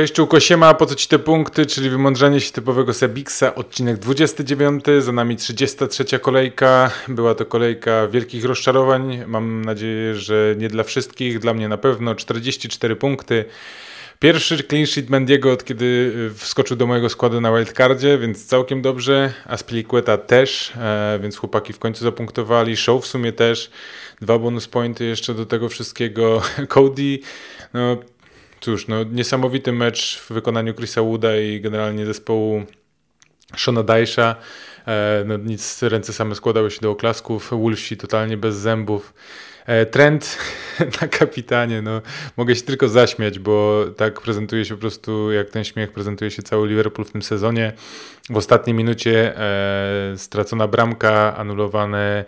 Cześć Czułko, siema, po co ci te punkty, czyli wymądrzanie się typowego Sebiksa, odcinek 29, za nami 33 kolejka, była to kolejka wielkich rozczarowań, mam nadzieję, że nie dla wszystkich, dla mnie na pewno, 44 punkty. Pierwszy clean sheet Mendiego od kiedy y, wskoczył do mojego składu na wildcardzie, więc całkiem dobrze. Aspilicueta też, e, więc chłopaki w końcu zapunktowali. Show w sumie też. Dwa bonus pointy jeszcze do tego wszystkiego. Cody, no cóż, no niesamowity mecz w wykonaniu Chrisa Wooda i generalnie zespołu Shona Dajsza. E, no nic, ręce same składały się do oklasków. Wolfsi totalnie bez zębów. E, trend na kapitanie, no mogę się tylko zaśmiać, bo tak prezentuje się po prostu, jak ten śmiech prezentuje się cały Liverpool w tym sezonie. W ostatniej minucie e, stracona bramka, anulowane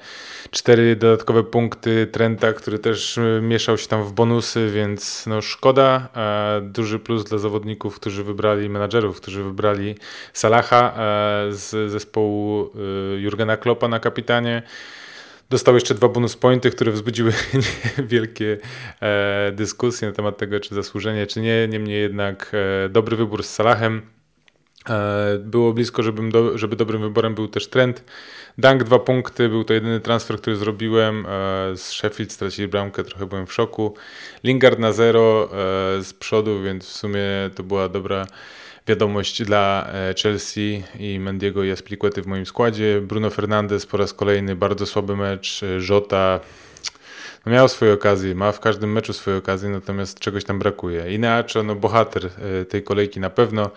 cztery dodatkowe punkty Trenta, który też e, mieszał się tam w bonusy, więc no szkoda. E, duży plus dla zawodników, którzy wybrali, menadżerów, którzy wybrali Salaha e, z zespołu e, Jurgena Kloppa na kapitanie. Dostał jeszcze dwa bonus pointy, które wzbudziły wielkie e, dyskusje na temat tego, czy zasłużenie, czy nie. Niemniej jednak e, dobry wybór z Salahem. E, było blisko, żebym do, żeby dobrym wyborem był też trend. Dank dwa punkty, był to jedyny transfer, który zrobiłem. Z Sheffield stracili bramkę, trochę byłem w szoku. Lingard na zero z przodu, więc w sumie to była dobra wiadomość dla e, Chelsea i Mendiego i Aspliquety w moim składzie. Bruno Fernandes po raz kolejny bardzo słaby mecz. Jota no miał swoje okazje, ma w każdym meczu swoje okazje, natomiast czegoś tam brakuje. Inacho, no bohater e, tej kolejki na pewno.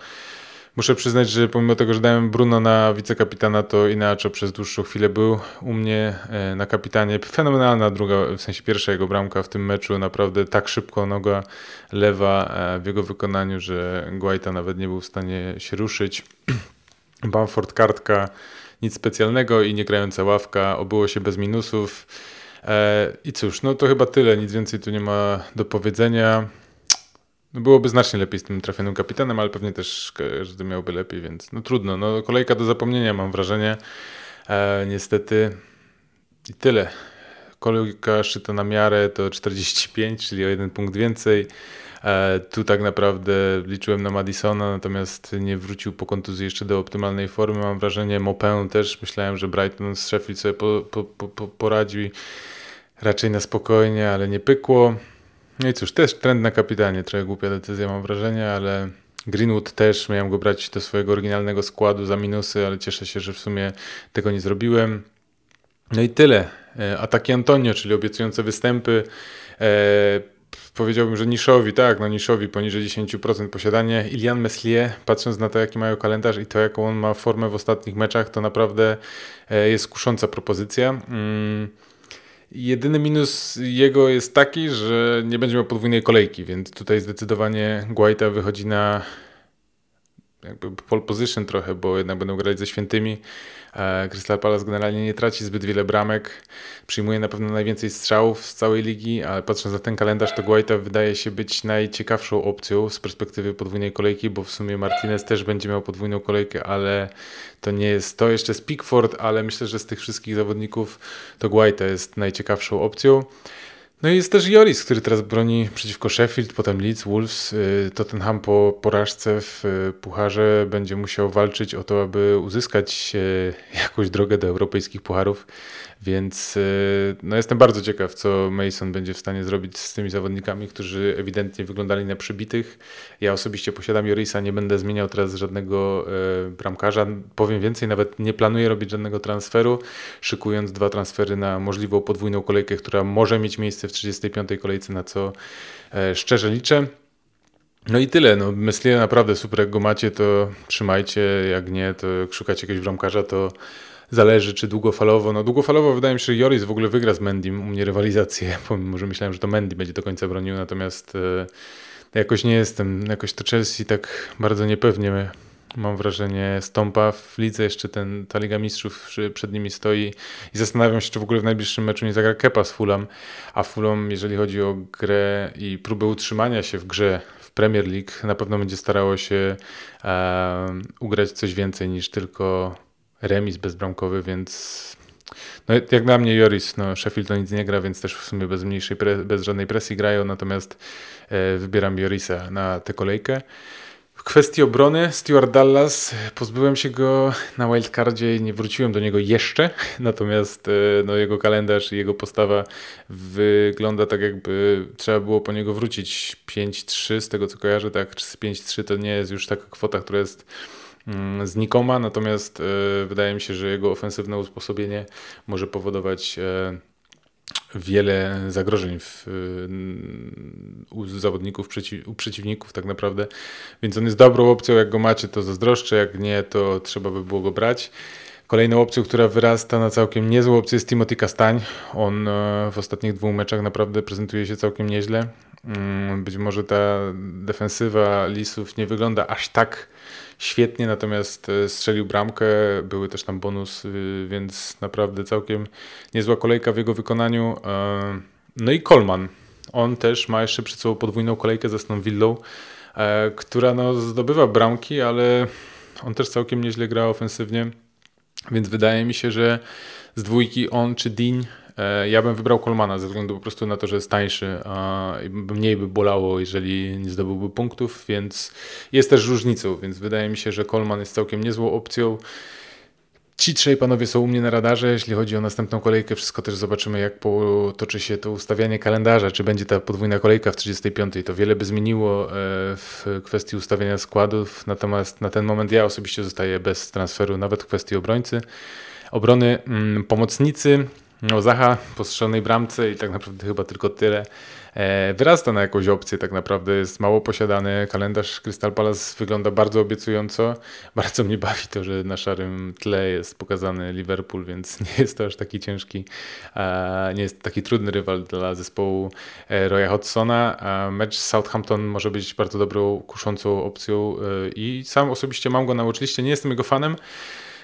Muszę przyznać, że pomimo tego, że dałem Bruno na wicekapitana, to inaczej przez dłuższą chwilę był u mnie e, na kapitanie. Fenomenalna druga, w sensie pierwsza jego bramka w tym meczu. Naprawdę tak szybko noga lewa e, w jego wykonaniu, że Guaita nawet nie był w stanie się ruszyć. Bamford kartka, nic specjalnego i nie grająca ławka. Obyło się bez minusów. E, I cóż, no to chyba tyle. Nic więcej tu nie ma do powiedzenia. No byłoby znacznie lepiej z tym trafionym kapitanem, ale pewnie też każdy miałby lepiej, więc no trudno. No, kolejka do zapomnienia mam wrażenie. E, niestety i tyle. Kolejka szyta na miarę to 45, czyli o jeden punkt więcej. E, tu tak naprawdę liczyłem na Madisona, natomiast nie wrócił po kontuzji jeszcze do optymalnej formy. Mam wrażenie, Mopę też myślałem, że Brighton z Sheffield sobie po, po, po, poradzi raczej na spokojnie, ale nie pykło. No i cóż, też trend na kapitanie, trochę głupia decyzja mam wrażenie, ale Greenwood też, miałem go brać do swojego oryginalnego składu za minusy, ale cieszę się, że w sumie tego nie zrobiłem. No i tyle. E, ataki Antonio, czyli obiecujące występy. E, powiedziałbym, że niszowi, tak, no niszowi poniżej 10% posiadanie. Ilian Meslier, patrząc na to, jaki mają kalendarz i to, jaką on ma formę w ostatnich meczach, to naprawdę e, jest kusząca propozycja. Mm. Jedyny minus jego jest taki, że nie będzie miał podwójnej kolejki, więc tutaj zdecydowanie Guaita wychodzi na jakby pole position trochę, bo jednak będą grać ze świętymi. E, Crystal Palace generalnie nie traci zbyt wiele bramek, przyjmuje na pewno najwięcej strzałów z całej ligi, ale patrząc na ten kalendarz, to Guaita wydaje się być najciekawszą opcją z perspektywy podwójnej kolejki, bo w sumie Martinez też będzie miał podwójną kolejkę, ale to nie jest to. Jeszcze jest Pickford, ale myślę, że z tych wszystkich zawodników to Guaita jest najciekawszą opcją. No i jest też Joris, który teraz broni przeciwko Sheffield, potem Leeds, Wolves. Y, Tottenham po porażce w y, Pucharze będzie musiał walczyć o to, aby uzyskać y, jakąś drogę do europejskich pucharów. Więc y, no, jestem bardzo ciekaw, co Mason będzie w stanie zrobić z tymi zawodnikami, którzy ewidentnie wyglądali na przybitych. Ja osobiście posiadam Jorisa, nie będę zmieniał teraz żadnego e, bramkarza. Powiem więcej, nawet nie planuję robić żadnego transferu, szykując dwa transfery na możliwą podwójną kolejkę, która może mieć miejsce w 35. kolejce, na co e, szczerze liczę. No i tyle. No, Meslier naprawdę super, jak go macie, to trzymajcie. Jak nie, to jak szukacie jakiegoś bramkarza, to zależy, czy długofalowo. No długofalowo wydaje mi się, że Joris w ogóle wygra z Mendym u mnie rywalizację, pomimo, że myślałem, że to Mendy będzie do końca bronił, natomiast e, jakoś nie jestem, jakoś to Chelsea tak bardzo niepewnie mam wrażenie, stąpa w lidze. Jeszcze ten, ta Liga Mistrzów przed nimi stoi i zastanawiam się, czy w ogóle w najbliższym meczu nie zagra Kepa z Fulham. A Fulham, jeżeli chodzi o grę i próbę utrzymania się w grze w Premier League, na pewno będzie starało się e, ugrać coś więcej niż tylko remis bezbramkowy, więc no, jak dla mnie Joris, no Sheffield to nic nie gra, więc też w sumie bez mniejszej, bez żadnej presji grają, natomiast e, wybieram Jorisa na tę kolejkę. W kwestii obrony Stuart Dallas pozbyłem się go na wildcardzie i nie wróciłem do niego jeszcze, natomiast e, no, jego kalendarz i jego postawa wygląda tak jakby trzeba było po niego wrócić 5-3 z tego co kojarzę, tak, 5-3 to nie jest już taka kwota, która jest znikoma, natomiast e, wydaje mi się, że jego ofensywne usposobienie może powodować e, wiele zagrożeń w, u zawodników, u przeciwników tak naprawdę, więc on jest dobrą opcją, jak go macie to zazdroszczę, jak nie to trzeba by było go brać. Kolejną opcją, która wyrasta na całkiem niezłą opcję jest Timothy Kastań. On e, w ostatnich dwóch meczach naprawdę prezentuje się całkiem nieźle. Mm, być może ta defensywa Lisów nie wygląda aż tak świetnie, natomiast e, strzelił bramkę, były też tam bonus, więc naprawdę całkiem niezła kolejka w jego wykonaniu. E, no i Coleman, on też ma jeszcze przed sobą podwójną kolejkę ze Villą, e, która no zdobywa bramki, ale on też całkiem nieźle gra ofensywnie, więc wydaje mi się, że z dwójki on czy Dean ja bym wybrał Kolmana ze względu po prostu na to, że jest tańszy, a mniej by bolało, jeżeli nie zdobyłby punktów, więc jest też różnicą, więc wydaje mi się, że Kolman jest całkiem niezłą opcją. Ci trzej panowie są u mnie na radarze. Jeśli chodzi o następną kolejkę, wszystko też zobaczymy, jak potoczy się to ustawianie kalendarza. Czy będzie ta podwójna kolejka w 35. To wiele by zmieniło e, w kwestii ustawiania składów. Natomiast na ten moment ja osobiście zostaję bez transferu, nawet w kwestii obrońcy. Obrony mm, pomocnicy no, Zacha po strzelonej bramce i tak naprawdę chyba tylko tyle. E, wyrasta na jakąś opcję, tak naprawdę jest mało posiadany. Kalendarz Crystal Palace wygląda bardzo obiecująco. Bardzo mnie bawi to, że na szarym tle jest pokazany Liverpool, więc nie jest to aż taki ciężki, nie jest taki trudny rywal dla zespołu e, Roya Hodgsona. Mecz Southampton może być bardzo dobrą, kuszącą opcją e, i sam osobiście mam go na watchliście. Nie jestem jego fanem,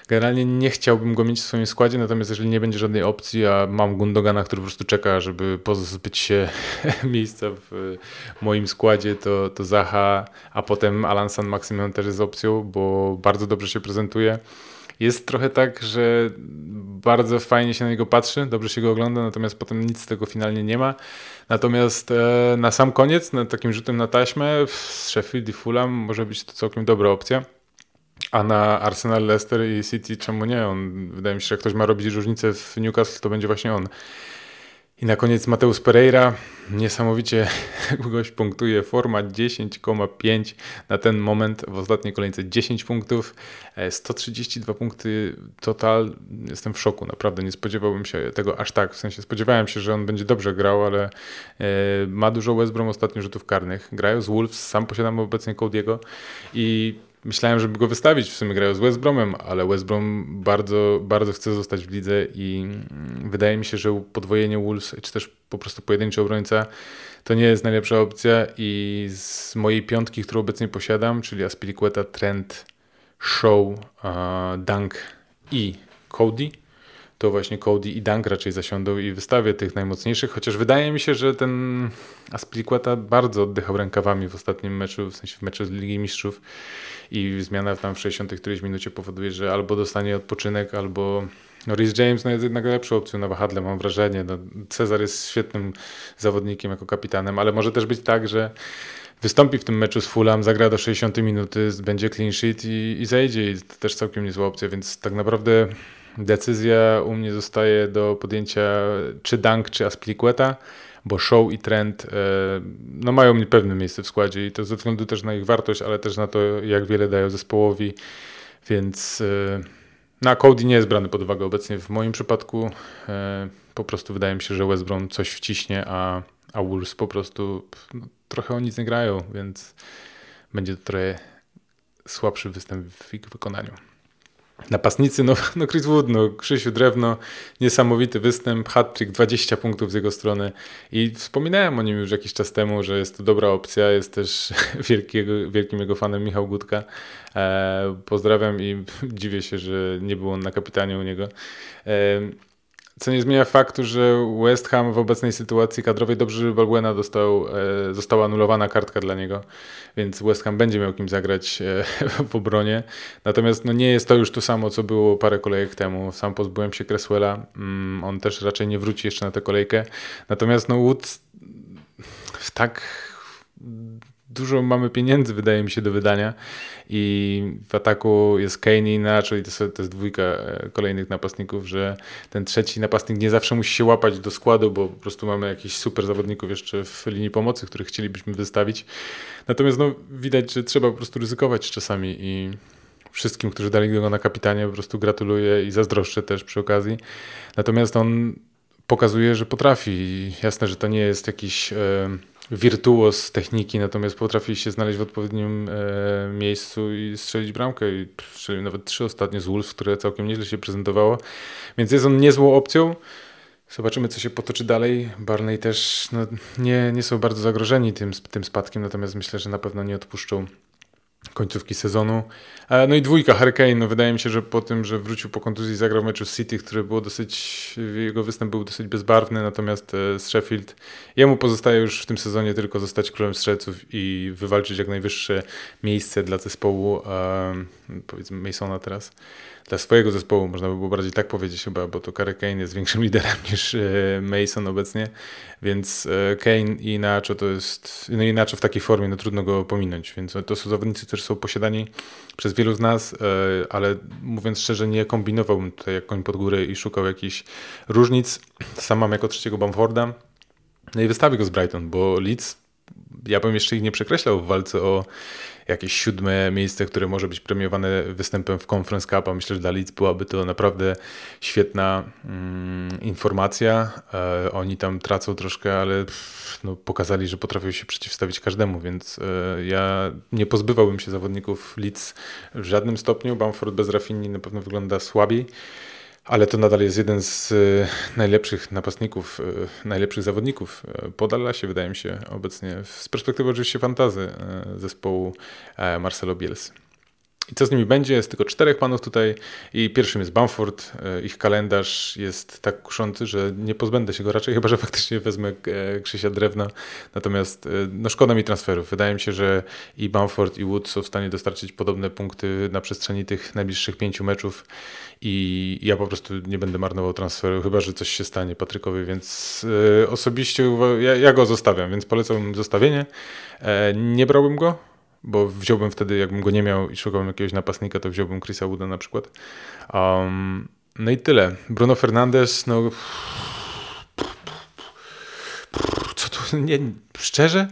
Generalnie nie chciałbym go mieć w swoim składzie, natomiast jeżeli nie będzie żadnej opcji, a mam Gundogana, który po prostu czeka, żeby pozbyć się miejsca w moim składzie, to, to Zaha, a potem Alan San Maximum też jest opcją, bo bardzo dobrze się prezentuje. Jest trochę tak, że bardzo fajnie się na niego patrzy, dobrze się go ogląda, natomiast potem nic z tego finalnie nie ma. Natomiast e, na sam koniec, na takim rzutem na taśmę, z Sheffield i Fulham może być to całkiem dobra opcja. A na Arsenal, Leicester i City czemu nie? On, wydaje mi się, że jak ktoś ma robić różnicę w Newcastle, to będzie właśnie on. I na koniec Mateusz Pereira. Niesamowicie goś punktuje. Forma 10,5 na ten moment w ostatniej kolejce 10 punktów. 132 e, punkty total. Jestem w szoku, naprawdę nie spodziewałbym się tego aż tak. W sensie spodziewałem się, że on będzie dobrze grał, ale e, ma dużo West Brom ostatnio rzutów karnych. Grają z Wolves, sam posiadam obecnie Cody'ego i Myślałem, żeby go wystawić, w sumie grają z West Bromem, ale West Brom bardzo, bardzo chce zostać w lidze i mm, wydaje mi się, że podwojenie Wolves, czy też po prostu pojedynczy obrońca, to nie jest najlepsza opcja i z mojej piątki, którą obecnie posiadam, czyli Aspilicueta, Trent, Show, Dunk i Cody, to właśnie Cody i Dunk raczej zasiądą i wystawię tych najmocniejszych, chociaż wydaje mi się, że ten Aspilicueta bardzo oddychał rękawami w ostatnim meczu, w sensie w meczu z Ligi Mistrzów i zmiana tam w 60 którejś minucie powoduje, że albo dostanie odpoczynek, albo no Rhys James no jest jednak lepszą opcją na wahadle, mam wrażenie. No, Cezar jest świetnym zawodnikiem jako kapitanem, ale może też być tak, że wystąpi w tym meczu z Fulham, zagra do 60 minuty, będzie clean sheet i, i zejdzie i to też całkiem niezła opcja, więc tak naprawdę decyzja u mnie zostaje do podjęcia czy Dunk, czy Aspilicueta bo show i trend e, no, mają pewne miejsce w składzie i to ze względu też na ich wartość, ale też na to, jak wiele dają zespołowi, więc e, na no, Cody nie jest brany pod uwagę obecnie w moim przypadku. E, po prostu wydaje mi się, że West Brom coś wciśnie, a, a Wolves po prostu no, trochę o nic nie grają, więc będzie to trochę słabszy występ w ich wykonaniu. Napastnicy, no, no Chris Wood, no Krzysiu Drewno, niesamowity występ, hat-trick, 20 punktów z jego strony i wspominałem o nim już jakiś czas temu, że jest to dobra opcja, jest też wielkiego, wielkim jego fanem Michał Gutka. E, pozdrawiam i dziwię się, że nie był on na kapitanie u niego. E, co nie zmienia faktu, że West Ham w obecnej sytuacji kadrowej dobrze, że Balbuena dostał, e, została anulowana kartka dla niego, więc West Ham będzie miał kim zagrać e, w obronie. Natomiast no, nie jest to już to samo, co było parę kolejek temu. Sam pozbyłem się Cresswella, mm, on też raczej nie wróci jeszcze na tę kolejkę. Natomiast no, Wood tak dużo mamy pieniędzy, wydaje mi się, do wydania i w ataku jest Kane i Nacho i to, to jest dwójka e, kolejnych napastników, że ten trzeci napastnik nie zawsze musi się łapać do składu, bo po prostu mamy jakichś super zawodników jeszcze w linii pomocy, których chcielibyśmy wystawić. Natomiast no, widać, że trzeba po prostu ryzykować czasami i wszystkim, którzy dali go na kapitanie, po prostu gratuluję i zazdroszczę też przy okazji. Natomiast on pokazuje, że potrafi. Jasne, że to nie jest jakiś e, wirtuos techniki, natomiast potrafi się znaleźć w odpowiednim e, miejscu i strzelić bramkę. I strzelił nawet trzy ostatnie z Wolves, które całkiem nieźle się prezentowało. Więc jest on niezłą opcją. Zobaczymy, co się potoczy dalej. Barney też no, nie, nie są bardzo zagrożeni tym, tym spadkiem, natomiast myślę, że na pewno nie odpuszczą końcówki sezonu. E, no i dwójka, Hurricane, no wydaje mi się, że po tym, że wrócił po kontuzji zagrał w meczu City, który było dosyć, jego występ był dosyć bezbarwny, natomiast e, z Sheffield. Jemu pozostaje już w tym sezonie tylko zostać królem strzelców i wywalczyć jak najwyższe miejsce dla zespołu, um, powiedzmy Masona teraz dla swojego zespołu, można by było bardziej tak powiedzieć chyba, bo to Kary Kane jest większym liderem niż e, Mason obecnie, więc e, Kane i Nacho to jest, no i Nacho w takiej formie, no trudno go pominąć, więc to są zawodnicy, którzy są posiadani przez wielu z nas, e, ale mówiąc szczerze, nie kombinowałbym tutaj jak koń pod górę i szukał jakichś różnic. Sam mam jako trzeciego Bamforda, no i wystawię go z Brighton, bo Leeds ja bym jeszcze ich nie przekreślał w walce o jakieś siódme miejsce, które może być premiowane występem w Conference Cup, a myślę, że dla Leeds byłaby to naprawdę świetna mm, informacja. E, oni tam tracą troszkę, ale pff, no, pokazali, że potrafią się przeciwstawić każdemu, więc e, ja nie pozbywałbym się zawodników Leeds w żadnym stopniu. Bamford bez Rafinii na pewno wygląda słabiej. Ale to nadal jest jeden z e, najlepszych napastników, e, najlepszych zawodników e, podala się, wydaje mi się, obecnie z perspektywy oczywiście fantazy zespołu Marcelo Bielsa. I co z nimi będzie? Jest tylko czterech panów tutaj i pierwszym jest Bamford. E, ich kalendarz jest tak kuszący, że nie pozbędę się go raczej, chyba że faktycznie wezmę e, Krzysia Drewna. Natomiast e, no szkoda mi transferów. Wydaje mi się, że i Bamford i Wood są w stanie dostarczyć podobne punkty na przestrzeni tych najbliższych pięciu meczów i ja po prostu nie będę marnował transferu, chyba że coś się stanie Patrykowi, więc osobiście ja, ja go zostawiam, więc polecam zostawienie. Nie brałbym go, bo wziąłbym wtedy, jakbym go nie miał i szukałbym jakiegoś napastnika, to wziąłbym Chrisa Wooda na przykład. Um, no i tyle. Bruno Fernandes, no... Co tu... Nie, szczerze?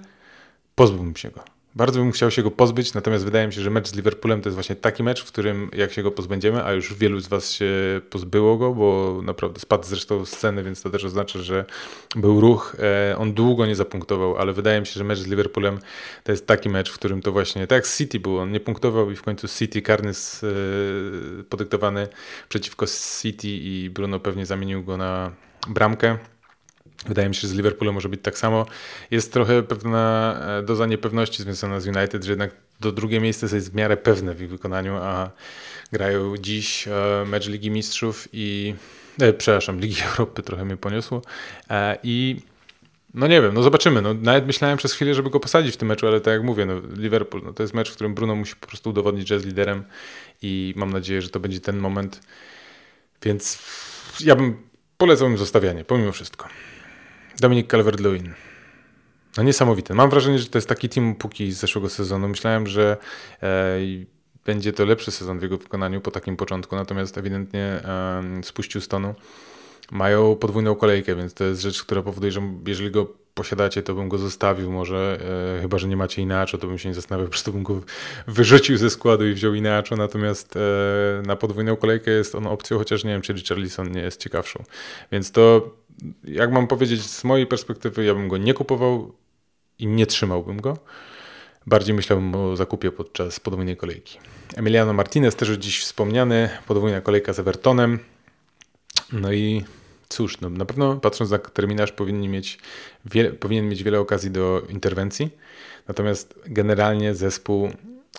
Pozbyłbym się go. Bardzo bym chciał się go pozbyć, natomiast wydaje mi się, że mecz z Liverpoolem to jest właśnie taki mecz, w którym jak się go pozbędziemy, a już wielu z Was się pozbyło go, bo naprawdę spadł zresztą z sceny, więc to też oznacza, że był ruch. E, on długo nie zapunktował, ale wydaje mi się, że mecz z Liverpoolem to jest taki mecz, w którym to właśnie, tak jak City było, on nie punktował i w końcu City karny z, e, podyktowany przeciwko City i Bruno pewnie zamienił go na bramkę. Wydaje mi się, że z Liverpoolem może być tak samo. Jest trochę pewna e, doza niepewności związana z United, że jednak do drugie miejsce jest w miarę pewne w ich wykonaniu, a grają dziś e, mecz Ligi Mistrzów i e, przepraszam, Ligi Europy trochę mnie poniosło e, i no nie wiem, no zobaczymy. No, nawet myślałem przez chwilę, żeby go posadzić w tym meczu, ale tak jak mówię, no, Liverpool no, to jest mecz, w którym Bruno musi po prostu udowodnić, że jest liderem i mam nadzieję, że to będzie ten moment. Więc ja bym polecał im zostawianie, pomimo wszystko. Dominik Calvert-Lewin. No niesamowite. Mam wrażenie, że to jest taki team póki z zeszłego sezonu. Myślałem, że e, będzie to lepszy sezon w jego wykonaniu po takim początku, natomiast ewidentnie e, spuścił stonu. Mają podwójną kolejkę, więc to jest rzecz, która powoduje, że jeżeli go posiadacie, to bym go zostawił może, e, chyba, że nie macie inaczej, to bym się nie zastanawiał, po prostu bym go wyrzucił ze składu i wziął inaczej, natomiast e, na podwójną kolejkę jest on opcją, chociaż nie wiem, czy Richarlison nie jest ciekawszą. Więc to jak mam powiedzieć, z mojej perspektywy, ja bym go nie kupował i nie trzymałbym go. Bardziej myślałbym o zakupie podczas podwójnej kolejki. Emiliano Martinez, też już dziś wspomniany, podwójna kolejka z Evertonem. No i cóż, no, na pewno patrząc na terminarz powinien mieć, powinien mieć wiele okazji do interwencji. Natomiast generalnie zespół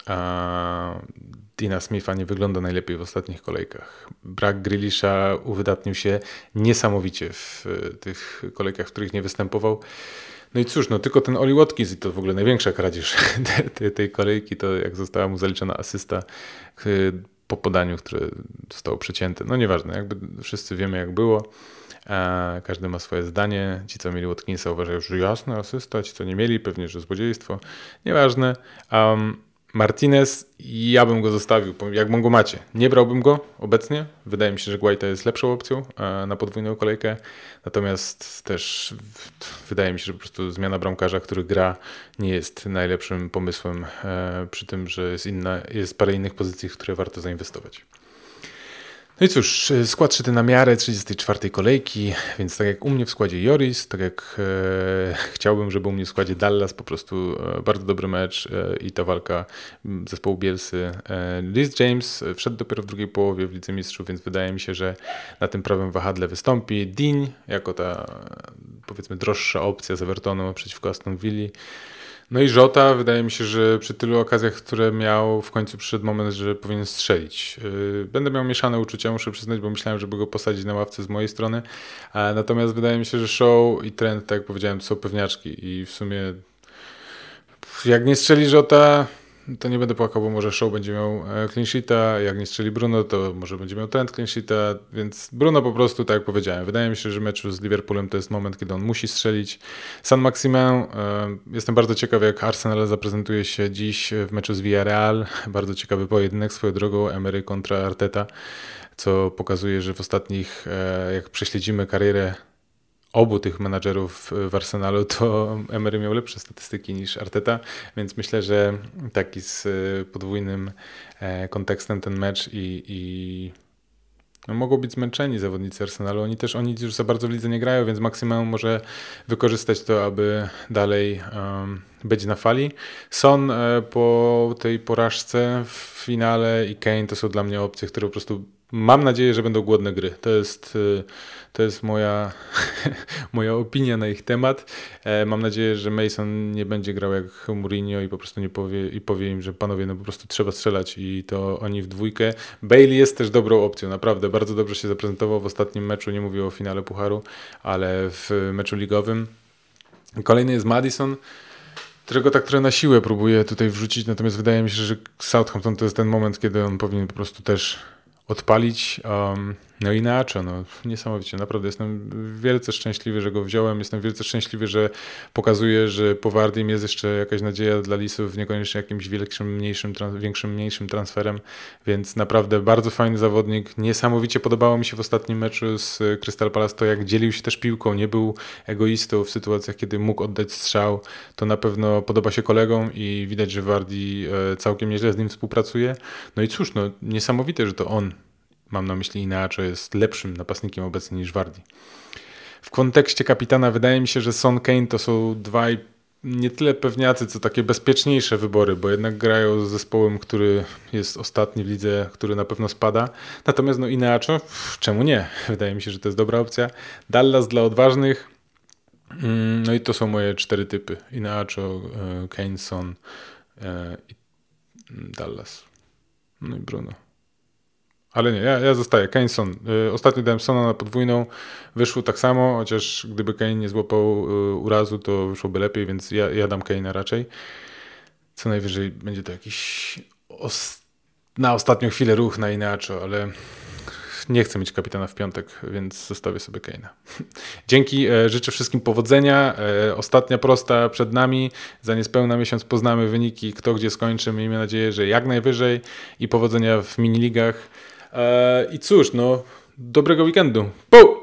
a, Dina Smitha nie wygląda najlepiej w ostatnich kolejkach. Brak Grilisza uwydatnił się niesamowicie w tych kolejkach, w których nie występował. No i cóż, no tylko ten Oli Watkins i to w ogóle największa kradzież tej, tej kolejki, to jak została mu zaliczona asysta po podaniu, które zostało przecięte. No nieważne, jakby wszyscy wiemy jak było. E, każdy ma swoje zdanie. Ci, co mieli Watkinsa, uważają, że jasne, asysta. Ci, co nie mieli, pewnie, że złodziejstwo. Nieważne. Um, Martinez, ja bym go zostawił, jak go macie. Nie brałbym go obecnie. Wydaje mi się, że Guaita jest lepszą opcją e, na podwójną kolejkę. Natomiast też wydaje mi się, że po prostu zmiana bramkarza, który gra, nie jest najlepszym pomysłem e, przy tym, że jest, inna, jest parę innych pozycji, w które warto zainwestować. No i cóż, e, skład szyty na miarę 34. kolejki, więc tak jak u mnie w składzie Joris, tak jak e, chciałbym, żeby u mnie w składzie Dallas, po prostu e, bardzo dobry mecz e, i ta walka zespołu Bielsy. E, Liz James wszedł dopiero w drugiej połowie w Lidze Mistrzów, więc wydaje mi się, że na tym prawym wahadle wystąpi. Dean jako ta powiedzmy droższa opcja z Evertonu przeciwko Aston Villa. No i Żota, wydaje mi się, że przy tylu okazjach, które miał, w końcu przyszedł moment, że powinien strzelić. Y, będę miał mieszane uczucia, muszę przyznać, bo myślałem, żeby go posadzić na ławce z mojej strony. Natomiast wydaje mi się, że show i trend, tak jak powiedziałem, to są pewniaczki i w sumie jak nie strzeli Żota, to nie będę płakał, bo może Show będzie miał e, clean sheeta, jak nie strzeli Bruno, to może będzie miał trend clean sheeta, więc Bruno po prostu, tak jak powiedziałem, wydaje mi się, że mecz z Liverpoolem to jest moment, kiedy on musi strzelić. San Maximin, e, jestem bardzo ciekawy, jak Arsenal zaprezentuje się dziś w meczu z Villarreal, bardzo ciekawy pojedynek swoją drogą, Emery kontra Arteta, co pokazuje, że w ostatnich, e, jak prześledzimy karierę obu tych menadżerów w Arsenalu, to Emery miał lepsze statystyki niż Arteta, więc myślę, że taki z e, podwójnym e, kontekstem ten mecz i, i no, mogą być zmęczeni zawodnicy Arsenalu. Oni też oni już za bardzo w lidze nie grają, więc maksimum może wykorzystać to, aby dalej um, być na fali. Son e, po tej porażce w finale i Kane to są dla mnie opcje, które po prostu mam nadzieję, że będą głodne gry. To jest, y, to jest moja, moja opinia na ich temat. E, mam nadzieję, że Mason nie będzie grał jak Mourinho i po prostu nie powie, i powie im, że panowie, no po prostu trzeba strzelać i to oni w dwójkę. Bailey jest też dobrą opcją, naprawdę. Bardzo dobrze się zaprezentował w ostatnim meczu, nie mówię o finale Pucharu, ale w meczu ligowym. Kolejny jest Madison którego tak trochę na siłę próbuję tutaj wrzucić, natomiast wydaje mi się, że Southampton to jest ten moment, kiedy on powinien po prostu też odpalić. Um, no i no niesamowicie, naprawdę jestem wielce szczęśliwy, że go wziąłem, jestem wielce szczęśliwy, że pokazuje, że po Wardim jest jeszcze jakaś nadzieja dla Lisów, niekoniecznie jakimś większym, mniejszym, większym, mniejszym transferem, więc naprawdę bardzo fajny zawodnik, niesamowicie podobało mi się w ostatnim meczu z Crystal Palace to, jak dzielił się też piłką, nie był egoistą w sytuacjach, kiedy mógł oddać strzał, to na pewno podoba się kolegom i widać, że Wardi e, całkiem nieźle z nim współpracuje, no i cóż, no niesamowite, że to on mam na myśli inaczej, jest lepszym napastnikiem obecnie niż Wardi. W kontekście kapitana wydaje mi się, że Son Kane to są dwaj nie tyle pewniacy, co takie bezpieczniejsze wybory, bo jednak grają z zespołem, który jest ostatni w lidze, który na pewno spada. Natomiast no inaczej, czemu nie? Wydaje mi się, że to jest dobra opcja. Dallas dla odważnych. Mm, no i to są moje cztery typy. Inacho, e, Kane, Son e, i Dallas. No i Bruno. Ale nie, ja, ja zostaję. Kane Son. Y, ostatnio dałem Sona na podwójną. Wyszło tak samo, chociaż gdyby Kane nie złapał y, urazu, to wyszłoby lepiej, więc ja, ja dam Kane'a raczej. Co najwyżej będzie to jakiś os na ostatnią chwilę ruch na inaczej, ale nie chcę mieć kapitana w piątek, więc zostawię sobie Kane'a. Dzięki, e, życzę wszystkim powodzenia. E, ostatnia prosta przed nami. Za niespełna miesiąc poznamy wyniki, kto gdzie skończy. Miejmy nadzieję, że jak najwyżej i powodzenia w miniligach. E, I cóż, no, dobrego weekendu. Pu!